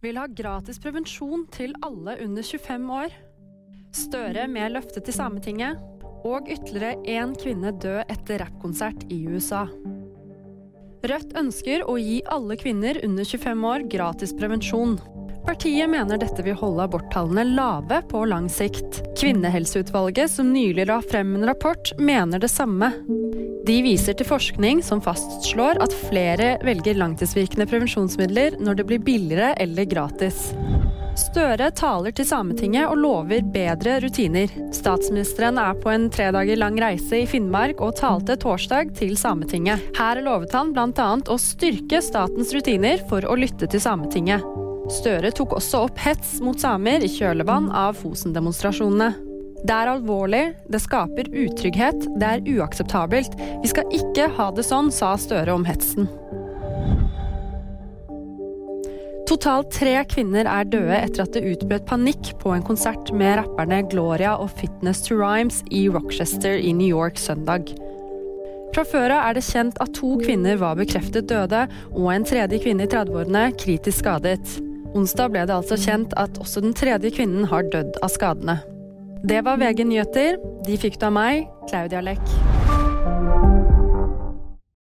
vil ha gratis prevensjon til alle under 25 år. Støre med løfte til Sametinget. Og ytterligere én kvinne død etter rappkonsert i USA. Rødt ønsker å gi alle kvinner under 25 år gratis prevensjon. Partiet mener dette vil holde aborttallene lave på lang sikt. Kvinnehelseutvalget, som nylig la frem en rapport, mener det samme. De viser til forskning som fastslår at flere velger langtidsvirkende prevensjonsmidler når det blir billigere eller gratis. Støre taler til Sametinget og lover bedre rutiner. Statsministeren er på en tre dager lang reise i Finnmark og talte torsdag til Sametinget. Her lovet han bl.a. å styrke statens rutiner for å lytte til Sametinget. Støre tok også opp hets mot samer i kjølvann av Fosen-demonstrasjonene. Det er alvorlig, det skaper utrygghet, det er uakseptabelt. Vi skal ikke ha det sånn, sa Støre om hetsen. Totalt tre kvinner er døde etter at det utbrøt panikk på en konsert med rapperne Gloria og Fitness to Rhymes i Rochester i New York søndag. Fra før av er det kjent at to kvinner var bekreftet døde, og en tredje kvinne i 30-årene kritisk skadet. Onsdag ble det altså kjent at også den tredje kvinnen har dødd av skadene. Det var VG nyheter. De fikk du av meg, Claudia Lekk.